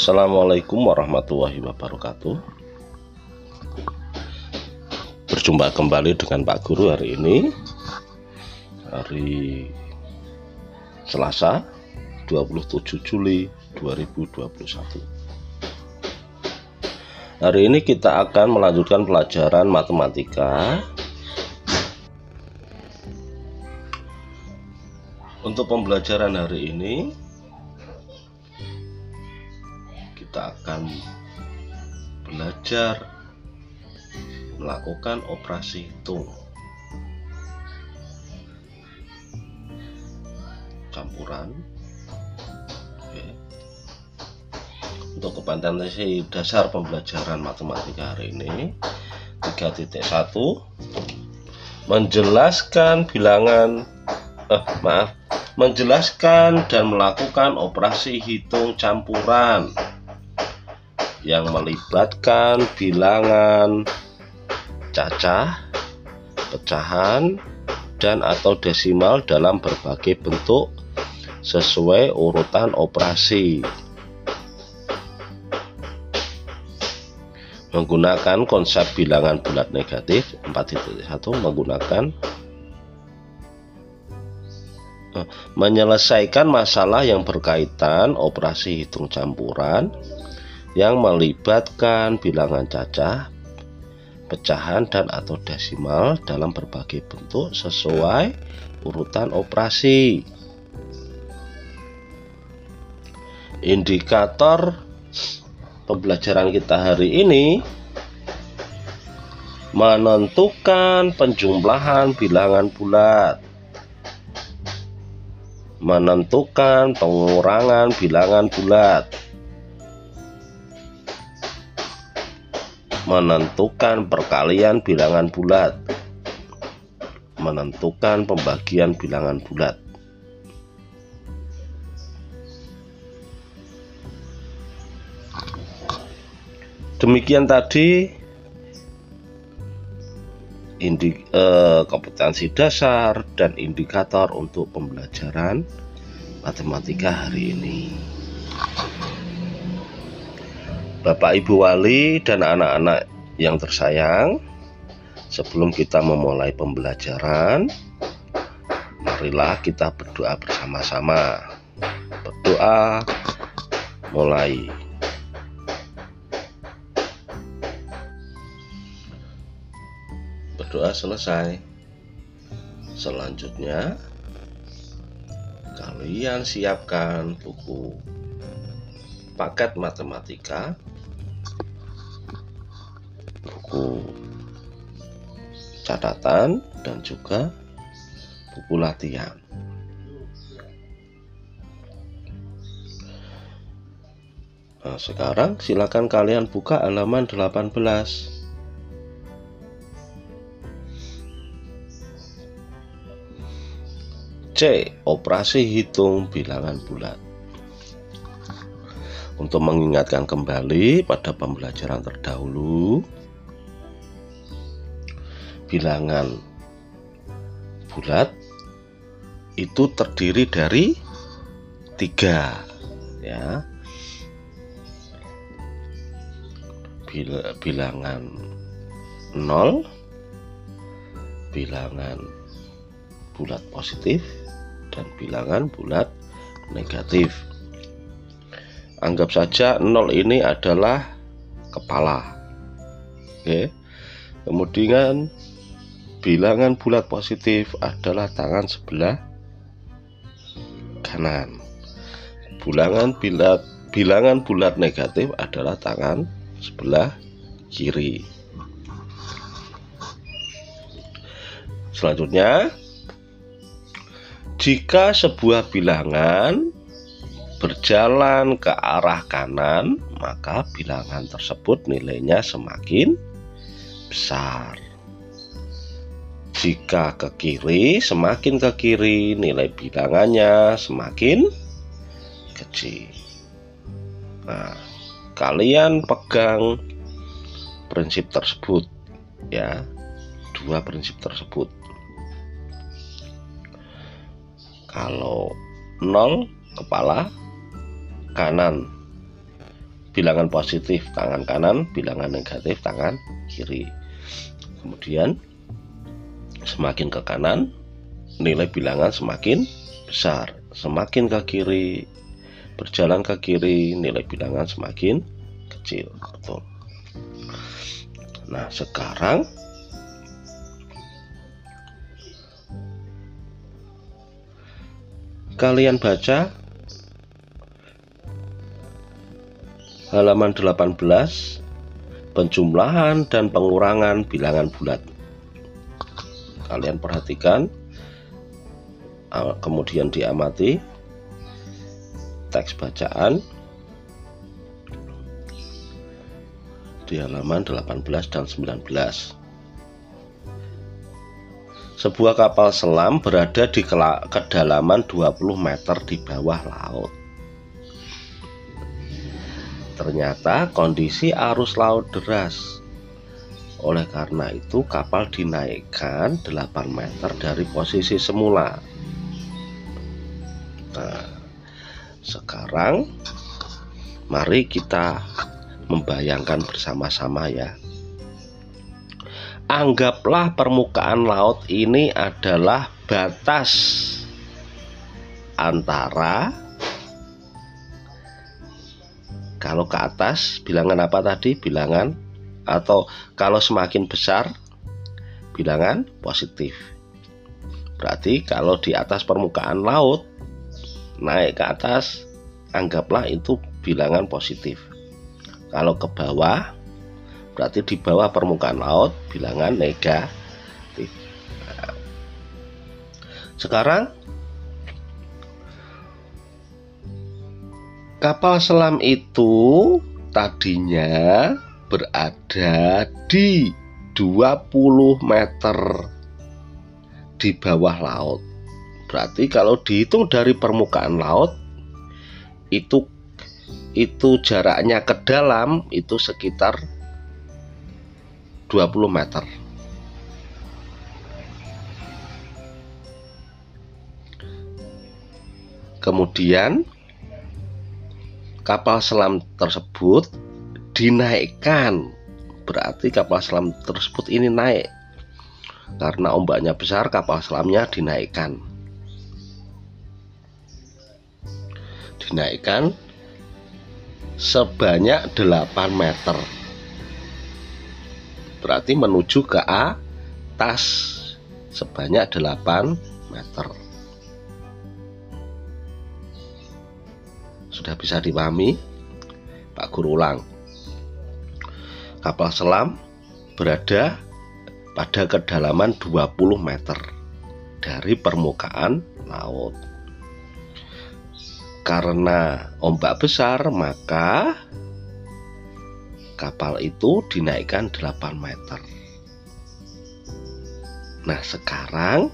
Assalamualaikum warahmatullahi wabarakatuh. Berjumpa kembali dengan Pak Guru hari ini Hari Selasa 27 Juli 2021 Hari ini kita akan melanjutkan pelajaran matematika. Untuk pembelajaran hari ini kita akan belajar melakukan operasi hitung campuran Oke. untuk kompetensi dasar pembelajaran matematika hari ini 3.1 menjelaskan bilangan eh maaf menjelaskan dan melakukan operasi hitung campuran yang melibatkan bilangan cacah, pecahan, dan atau desimal dalam berbagai bentuk sesuai urutan operasi. Menggunakan konsep bilangan bulat negatif 4.1 menggunakan eh, menyelesaikan masalah yang berkaitan operasi hitung campuran yang melibatkan bilangan cacah, pecahan dan atau desimal dalam berbagai bentuk sesuai urutan operasi. Indikator pembelajaran kita hari ini menentukan penjumlahan bilangan bulat menentukan pengurangan bilangan bulat menentukan perkalian bilangan bulat. Menentukan pembagian bilangan bulat. Demikian tadi indik, eh, kompetensi dasar dan indikator untuk pembelajaran matematika hari ini Bapak Ibu Wali dan anak-anak yang tersayang, sebelum kita memulai pembelajaran, marilah kita berdoa bersama-sama. Berdoa mulai. Berdoa selesai. Selanjutnya, kalian siapkan buku paket matematika catatan dan juga buku latihan. Nah, sekarang silakan kalian buka halaman 18. C. Operasi hitung bilangan bulat. Untuk mengingatkan kembali pada pembelajaran terdahulu, bilangan bulat itu terdiri dari tiga ya. Bil bilangan nol bilangan bulat positif dan bilangan bulat negatif. Anggap saja nol ini adalah kepala oke. Kemudian bilangan bulat positif adalah tangan sebelah kanan. Bilangan bulat bilangan bulat negatif adalah tangan sebelah kiri. Selanjutnya, jika sebuah bilangan berjalan ke arah kanan, maka bilangan tersebut nilainya semakin besar. Jika ke kiri, semakin ke kiri nilai bilangannya semakin kecil. Nah, kalian pegang prinsip tersebut ya. Dua prinsip tersebut. Kalau nol kepala kanan bilangan positif tangan kanan bilangan negatif tangan kiri kemudian semakin ke kanan nilai bilangan semakin besar. Semakin ke kiri berjalan ke kiri nilai bilangan semakin kecil. Betul nah sekarang kalian baca halaman 18 penjumlahan dan pengurangan bilangan bulat kalian perhatikan kemudian diamati teks bacaan di halaman 18 dan 19 sebuah kapal selam berada di kedalaman 20 meter di bawah laut. Ternyata kondisi arus laut deras. Oleh karena itu kapal dinaikkan 8 meter dari posisi semula. Nah, sekarang mari kita membayangkan bersama-sama ya anggaplah permukaan laut ini adalah batas antara kalau ke atas bilangan apa tadi bilangan atau kalau semakin besar bilangan positif. Berarti kalau di atas permukaan laut naik ke atas anggaplah itu bilangan positif. Kalau ke bawah berarti di bawah permukaan laut bilangan negatif. Sekarang kapal selam itu tadinya berada di 20 meter di bawah laut berarti kalau dihitung dari permukaan laut itu itu jaraknya ke dalam itu sekitar 20 meter. Kemudian kapal selam tersebut dinaikkan. Berarti kapal selam tersebut ini naik. Karena ombaknya besar, kapal selamnya dinaikkan. Dinaikkan sebanyak 8 meter berarti menuju ke atas sebanyak 8 meter sudah bisa dipahami Pak Guru ulang kapal selam berada pada kedalaman 20 meter dari permukaan laut karena ombak besar maka kapal itu dinaikkan 8 meter. Nah, sekarang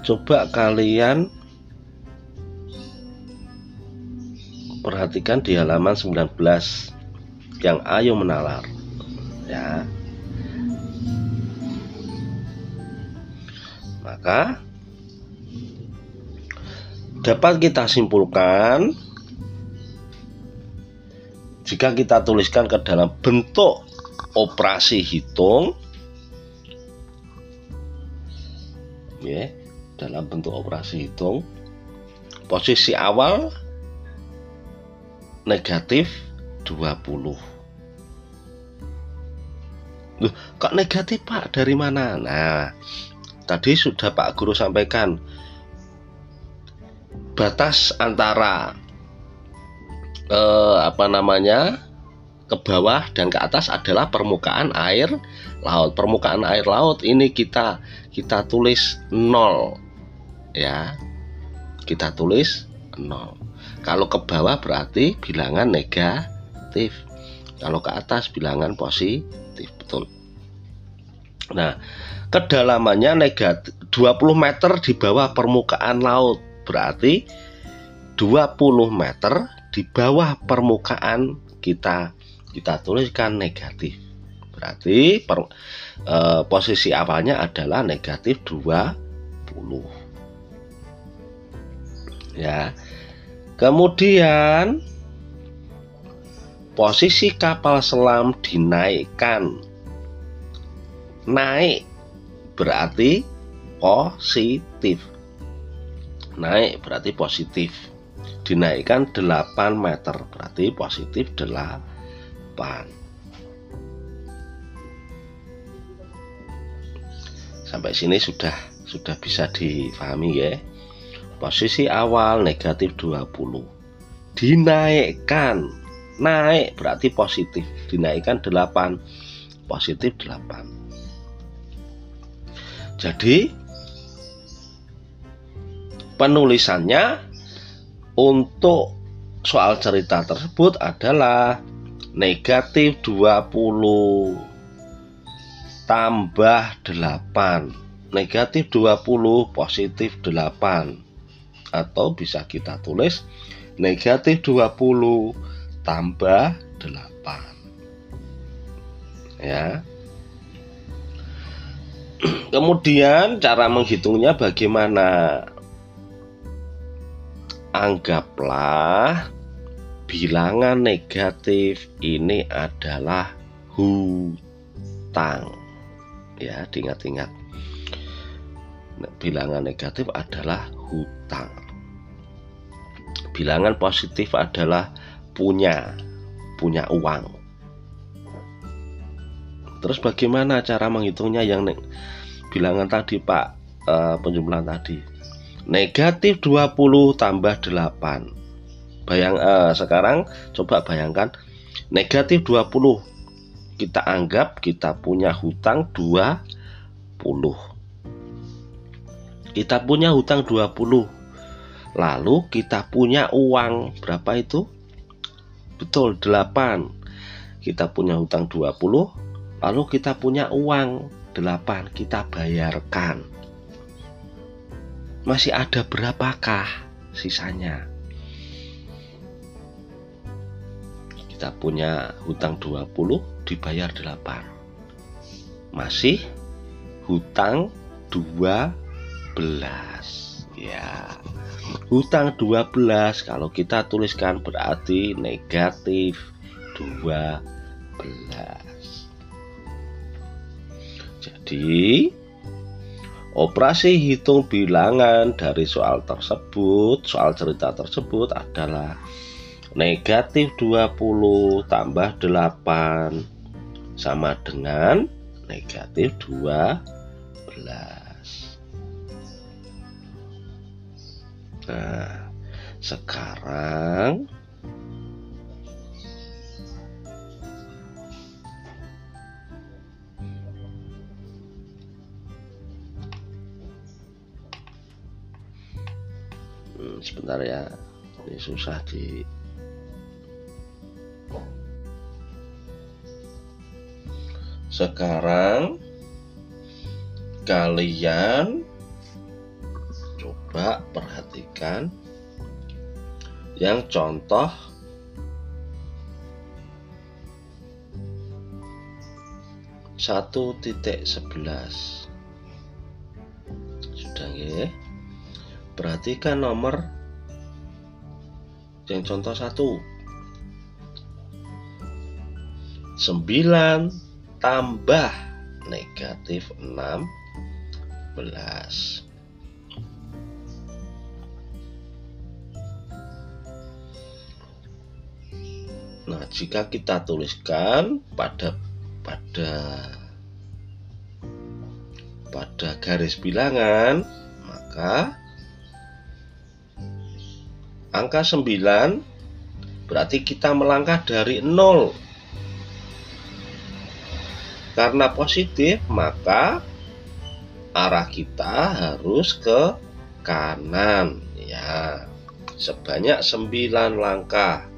coba kalian perhatikan di halaman 19 yang ayo menalar. Ya. Maka dapat kita simpulkan jika kita tuliskan ke dalam bentuk operasi hitung ya dalam bentuk operasi hitung posisi awal negatif 20 Loh, kok negatif Pak? Dari mana? Nah, tadi sudah Pak Guru sampaikan batas antara eh, apa namanya ke bawah dan ke atas adalah permukaan air laut. Permukaan air laut ini kita kita tulis nol ya. Kita tulis nol. Kalau ke bawah berarti bilangan negatif. Kalau ke atas bilangan positif, betul. Nah, kedalamannya negatif 20 meter di bawah permukaan laut berarti 20 meter di bawah permukaan kita kita tuliskan negatif berarti per, e, posisi awalnya adalah negatif 20 Ya. Kemudian posisi kapal selam dinaikkan. Naik berarti positif. Naik berarti positif. Dinaikkan 8 meter berarti positif 8. Sampai sini sudah sudah bisa difahami ya. Posisi awal negatif 20. Dinaikkan. Naik berarti positif. Dinaikkan 8. Positif 8. Jadi penulisannya untuk soal cerita tersebut adalah negatif 20 tambah 8 negatif 20 positif 8 atau bisa kita tulis negatif 20 tambah 8 ya. Kemudian cara menghitungnya bagaimana? Anggaplah bilangan negatif ini adalah hutang. Ya diingat-ingat. Bilangan negatif adalah hutang. Bilangan positif adalah punya, punya uang. Terus bagaimana cara menghitungnya yang bilangan tadi Pak e, penjumlahan tadi? Negatif 20 tambah 8. Bayang e, sekarang coba bayangkan negatif 20 kita anggap kita punya hutang 20 kita punya hutang 20 lalu kita punya uang. Berapa itu? Betul 8 kita punya hutang 20 lalu kita punya uang 8 kita bayarkan. Masih ada berapakah sisanya? Kita punya hutang 20 dibayar 8 masih hutang 2 ya. Hutang 12 kalau kita tuliskan berarti negatif 12 jadi operasi hitung bilangan dari soal tersebut soal cerita tersebut adalah negatif 20 tambah 8 sama dengan negatif 12 Nah, sekarang hmm, sebentar ya ini susah di sekarang kalian coba perhatikan yang contoh satu titik sebelas. Sudah ya perhatikan nomor yang contoh satu. Sembilan tambah negatif enam belas jika kita tuliskan pada pada pada garis bilangan, maka angka 9 berarti kita melangkah dari 0. Karena positif, maka arah kita harus ke kanan ya. Sebanyak 9 langkah.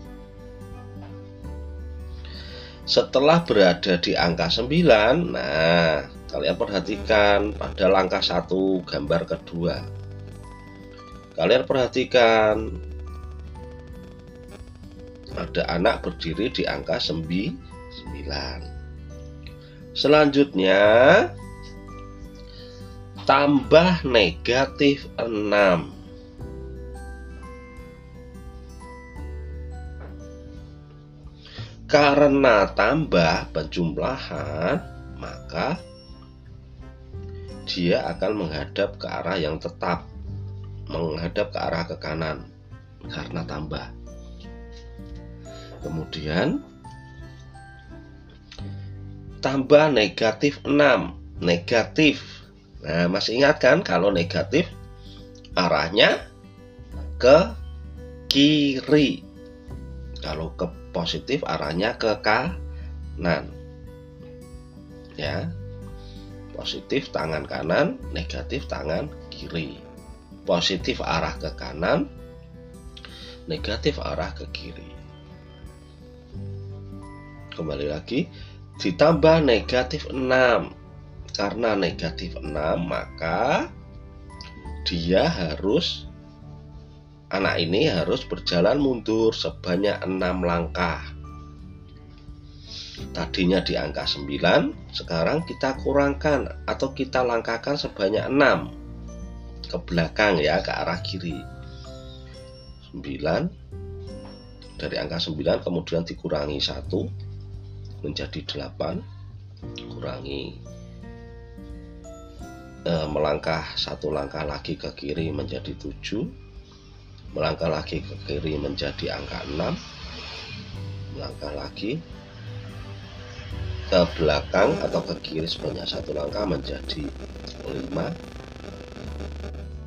Setelah berada di angka 9, nah kalian perhatikan pada langkah satu gambar kedua. Kalian perhatikan ada anak berdiri di angka 9. Selanjutnya tambah negatif 6. Karena tambah penjumlahan maka dia akan menghadap ke arah yang tetap menghadap ke arah ke kanan karena tambah. Kemudian tambah negatif 6 negatif. Nah masih ingat kan kalau negatif arahnya ke kiri. Kalau ke positif arahnya ke kanan. Ya. Positif tangan kanan negatif tangan kiri. Positif arah ke kanan negatif arah ke kiri. Kembali lagi ditambah negatif 6 karena negatif 6 maka dia harus anak ini harus berjalan mundur sebanyak enam langkah. Tadinya di angka 9, sekarang kita kurangkan atau kita langkahkan sebanyak 6 ke belakang ya, ke arah kiri. 9 dari angka 9 kemudian dikurangi 1 menjadi 8 kurangi. E, melangkah satu langkah lagi ke kiri menjadi 7 melangkah lagi ke kiri menjadi angka 6 melangkah lagi ke belakang atau ke kiri sebanyak satu langkah menjadi 5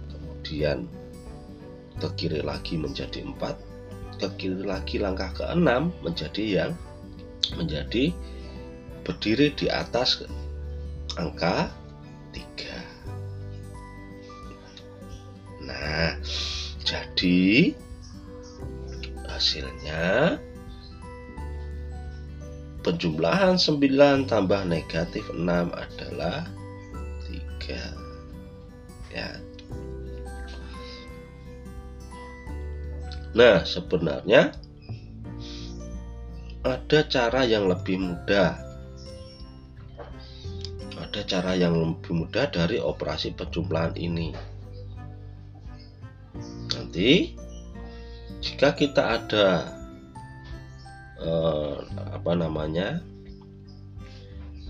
kemudian ke kiri lagi menjadi 4 ke kiri lagi langkah ke 6 menjadi yang menjadi berdiri di atas angka 3 jadi hasilnya penjumlahan 9 tambah negatif 6 adalah 3 ya. Nah sebenarnya ada cara yang lebih mudah. Ada cara yang lebih mudah dari operasi penjumlahan ini nanti jika kita ada eh, apa namanya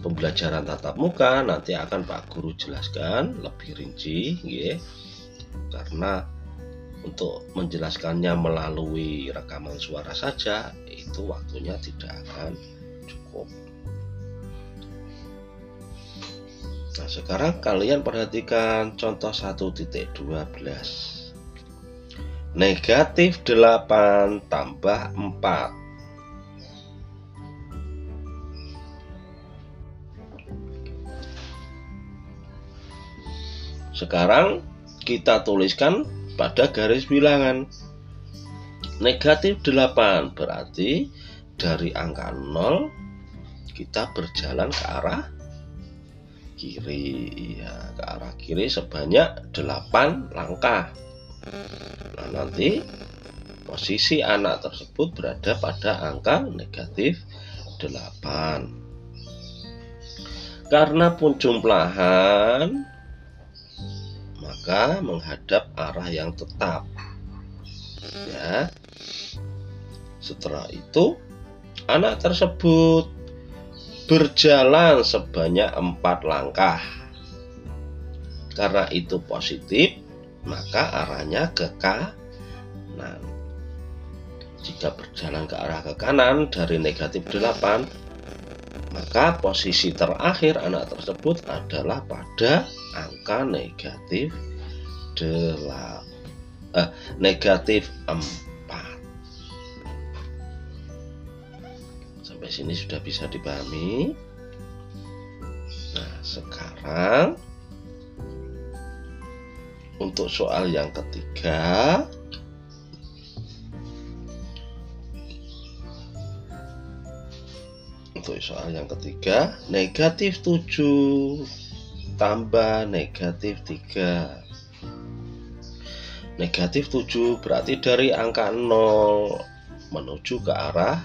pembelajaran tatap muka nanti akan Pak Guru jelaskan lebih rinci ya karena untuk menjelaskannya melalui rekaman suara saja itu waktunya tidak akan cukup. Nah sekarang kalian perhatikan contoh 1.12 Negatif 8 tambah 4 Sekarang kita tuliskan pada garis bilangan. Negatif 8 berarti dari angka 0 kita berjalan ke arah kiri. Ya ke arah kiri sebanyak 8 langkah Nah, nanti posisi anak tersebut berada pada angka negatif 8. Karena pun jumlahan maka menghadap arah yang tetap. Ya. Setelah itu anak tersebut berjalan sebanyak empat langkah. Karena itu positif, maka arahnya ke kanan. Jika berjalan ke arah ke kanan dari negatif 8, maka posisi terakhir anak tersebut adalah pada angka negatif 8, eh, negatif 4. Sampai sini sudah bisa dipahami. Nah, sekarang untuk soal yang ketiga. Untuk soal yang ketiga Negatif 7 Tambah negatif 3 Negatif 7 berarti dari angka 0 Menuju ke arah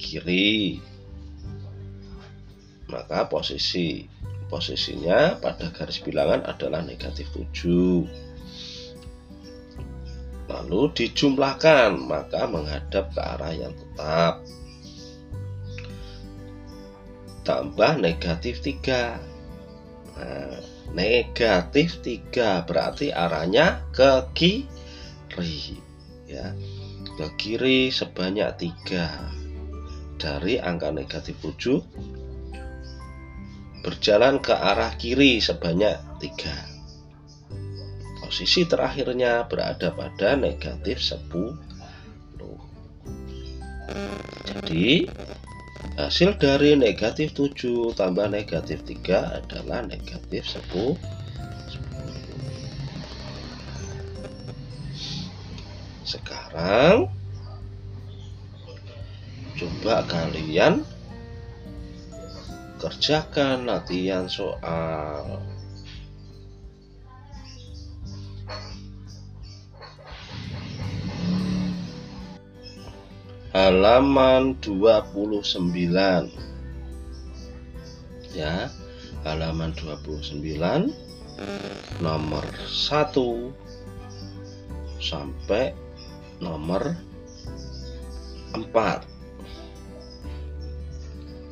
kiri. Maka posisi posisinya pada garis bilangan adalah negatif 7 lalu dijumlahkan maka menghadap ke arah yang tetap. Tambah negatif 3 nah, negatif 3 berarti arahnya ke kiri ya. Ke kiri sebanyak 3 dari angka negatif 7 berjalan ke arah kiri sebanyak 3 posisi terakhirnya berada pada negatif 10 jadi hasil dari negatif 7 tambah negatif 3 adalah negatif 10 sekarang coba kalian kerjakan latihan soal. Halaman 29 ya halaman 29 nomor 1 sampai nomor 4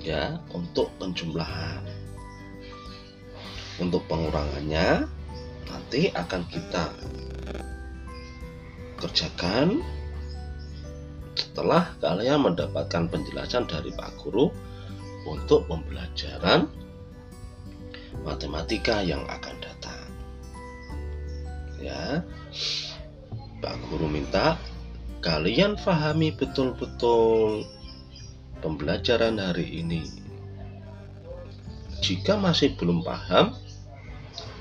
ya untuk penjumlahan untuk pengurangannya nanti akan kita kerjakan setelah kalian mendapatkan penjelasan dari Pak Guru untuk pembelajaran matematika yang akan datang. Ya. Pak Guru minta kalian pahami betul-betul pembelajaran hari ini. Jika masih belum paham,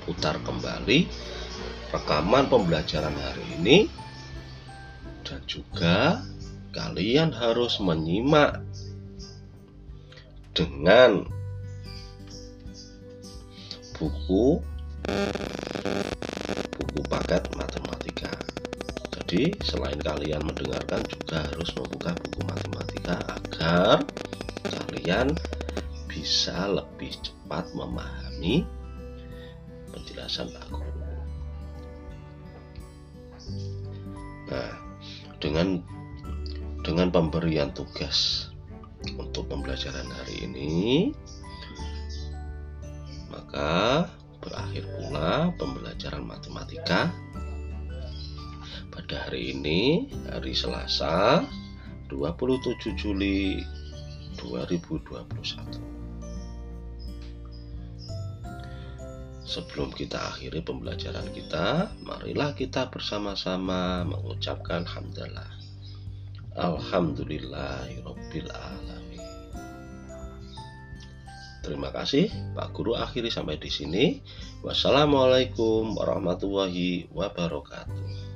putar kembali rekaman pembelajaran hari ini dan juga kalian harus menyimak dengan buku buku paket matematika. Jadi selain kalian mendengarkan juga harus membuka buku matematika agar kalian bisa lebih cepat memahami penjelasan aku. Nah, dengan dengan pemberian tugas untuk pembelajaran hari ini maka berakhir pula pembelajaran matematika hari ini hari Selasa 27 Juli 2021 Sebelum kita akhiri pembelajaran kita, marilah kita bersama-sama mengucapkan hamdalah Alhamdulillahirabbil alamin. Terima kasih Pak Guru akhiri sampai di sini. Wassalamualaikum warahmatullahi wabarakatuh.